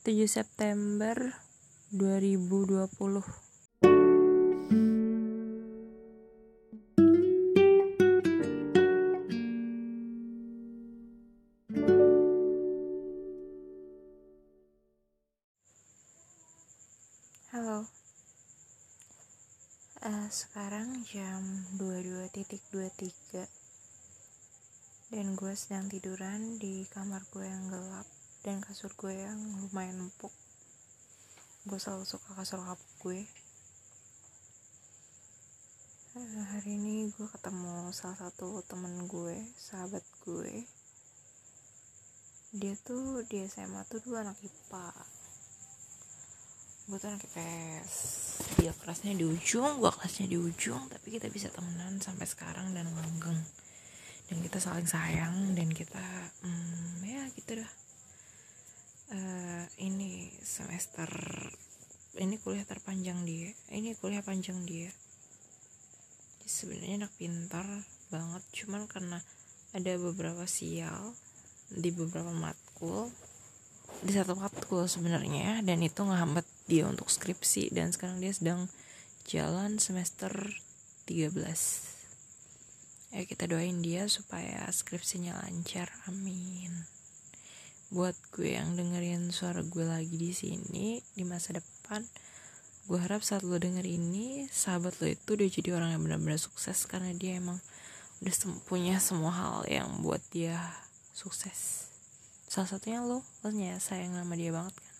7 September 2020 Halo. Uh, Sekarang jam 22.23 Dan gue sedang tiduran di kamar gue yang gelap Dan kasur gue yang lumayan empuk. Gue selalu suka kasur kapuk gue. Uh, Hari ini gue ketemu salah satu temen gue Sahabat gue. Dia tuh di SMA tuh dua anak IPA gue tuh anak IPS dia kelasnya di ujung gue kelasnya di ujung tapi kita bisa temenan sampai sekarang dan langgeng. Dan kita saling sayang dan kita hmm, ya gitu dah uh, ini semester ini kuliah terpanjang dia. Ini kuliah panjang dia. Sebenarnya anak pintar banget cuman karena ada beberapa sial di beberapa matkul di satu matkul sebenarnya dan itu ngehambat dia untuk skripsi dan sekarang dia sedang jalan semester 13 ya kita doain dia supaya skripsinya lancar amin buat gue yang dengerin suara gue lagi di sini di masa depan gue harap saat lo denger ini sahabat lo itu udah jadi orang yang benar-benar sukses karena dia emang udah punya semua hal yang buat dia sukses. Salah satunya lo lo nya sayang sama dia banget kan?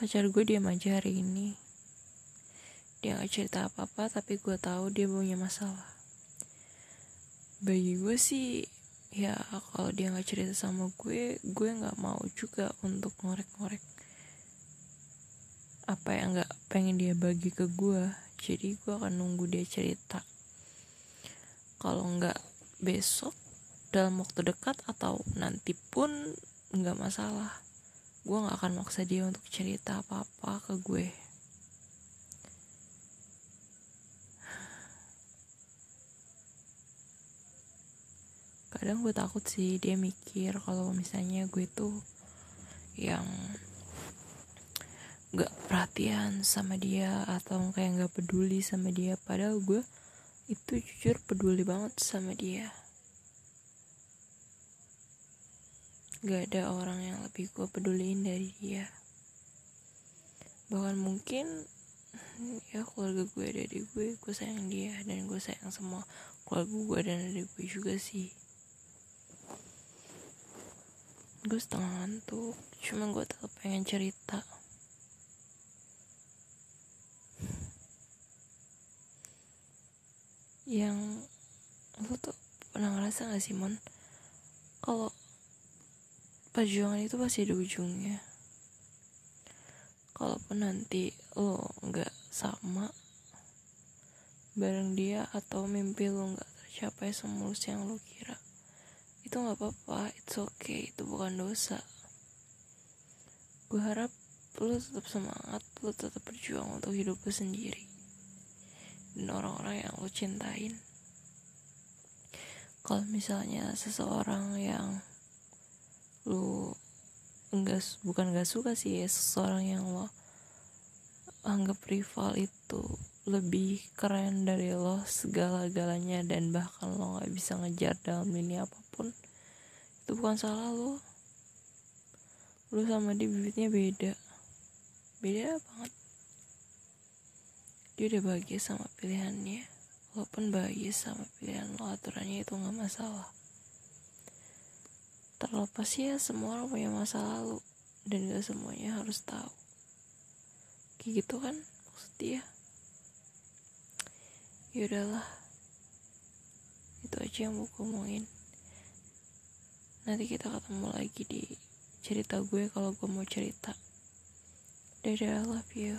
Pacar gue diam aja hari ini. Dia gak cerita apa-apa tapi gue tahu dia punya masalah bagi gue sih ya kalau dia nggak cerita sama gue gue nggak mau juga untuk ngorek-ngorek apa yang nggak pengen dia bagi ke gue jadi gue akan nunggu dia cerita. Kalau nggak besok dalam waktu dekat atau nanti pun nggak masalah. Gue nggak akan maksa dia untuk cerita apa-apa ke gue kadang gue takut sih dia mikir kalau misalnya gue tuh yang gak perhatian sama dia atau kayak gak peduli sama dia. Padahal gue itu jujur peduli banget sama dia. Gak ada orang yang lebih gue peduliin dari dia. Bahkan mungkin ya keluarga gue dari gue gue sayang dia dan gue sayang semua keluarga gue dan dari gue juga sih gue setengah ngantuk. Cuma gue tetap pengen cerita. Yang lo tuh pernah ngerasa gak sih mon? Kalau perjuangan itu pasti ada ujungnya. Kalaupun nanti lo nggak sama bareng dia atau mimpi lo nggak tercapai semulus yang lo kira itu nggak apa-apa it's okay itu bukan dosa. Gue harap lo tetap semangat lo tetap berjuang untuk hidup lo sendiri dan orang-orang yang lo cintain. Kalau misalnya seseorang yang lo enggak bukan gak suka sih ya, seseorang yang lo anggap rival itu lebih keren dari lo segala-galanya dan bahkan lo nggak bisa ngejar dalam lini apa pun itu bukan salah lo. Lo sama dia bibitnya beda. Beda banget. Dia udah bahagia sama pilihannya. Walaupun bahagia sama pilihan lo aturannya itu nggak masalah. Terlepas ya semua orang punya masa lalu. Dan gak semuanya harus tahu. Kayak gitu kan maksud dia. Ya udahlah. Itu aja yang mau ngomongin nanti kita ketemu lagi di cerita gue kalau gue mau cerita. Dadah I love you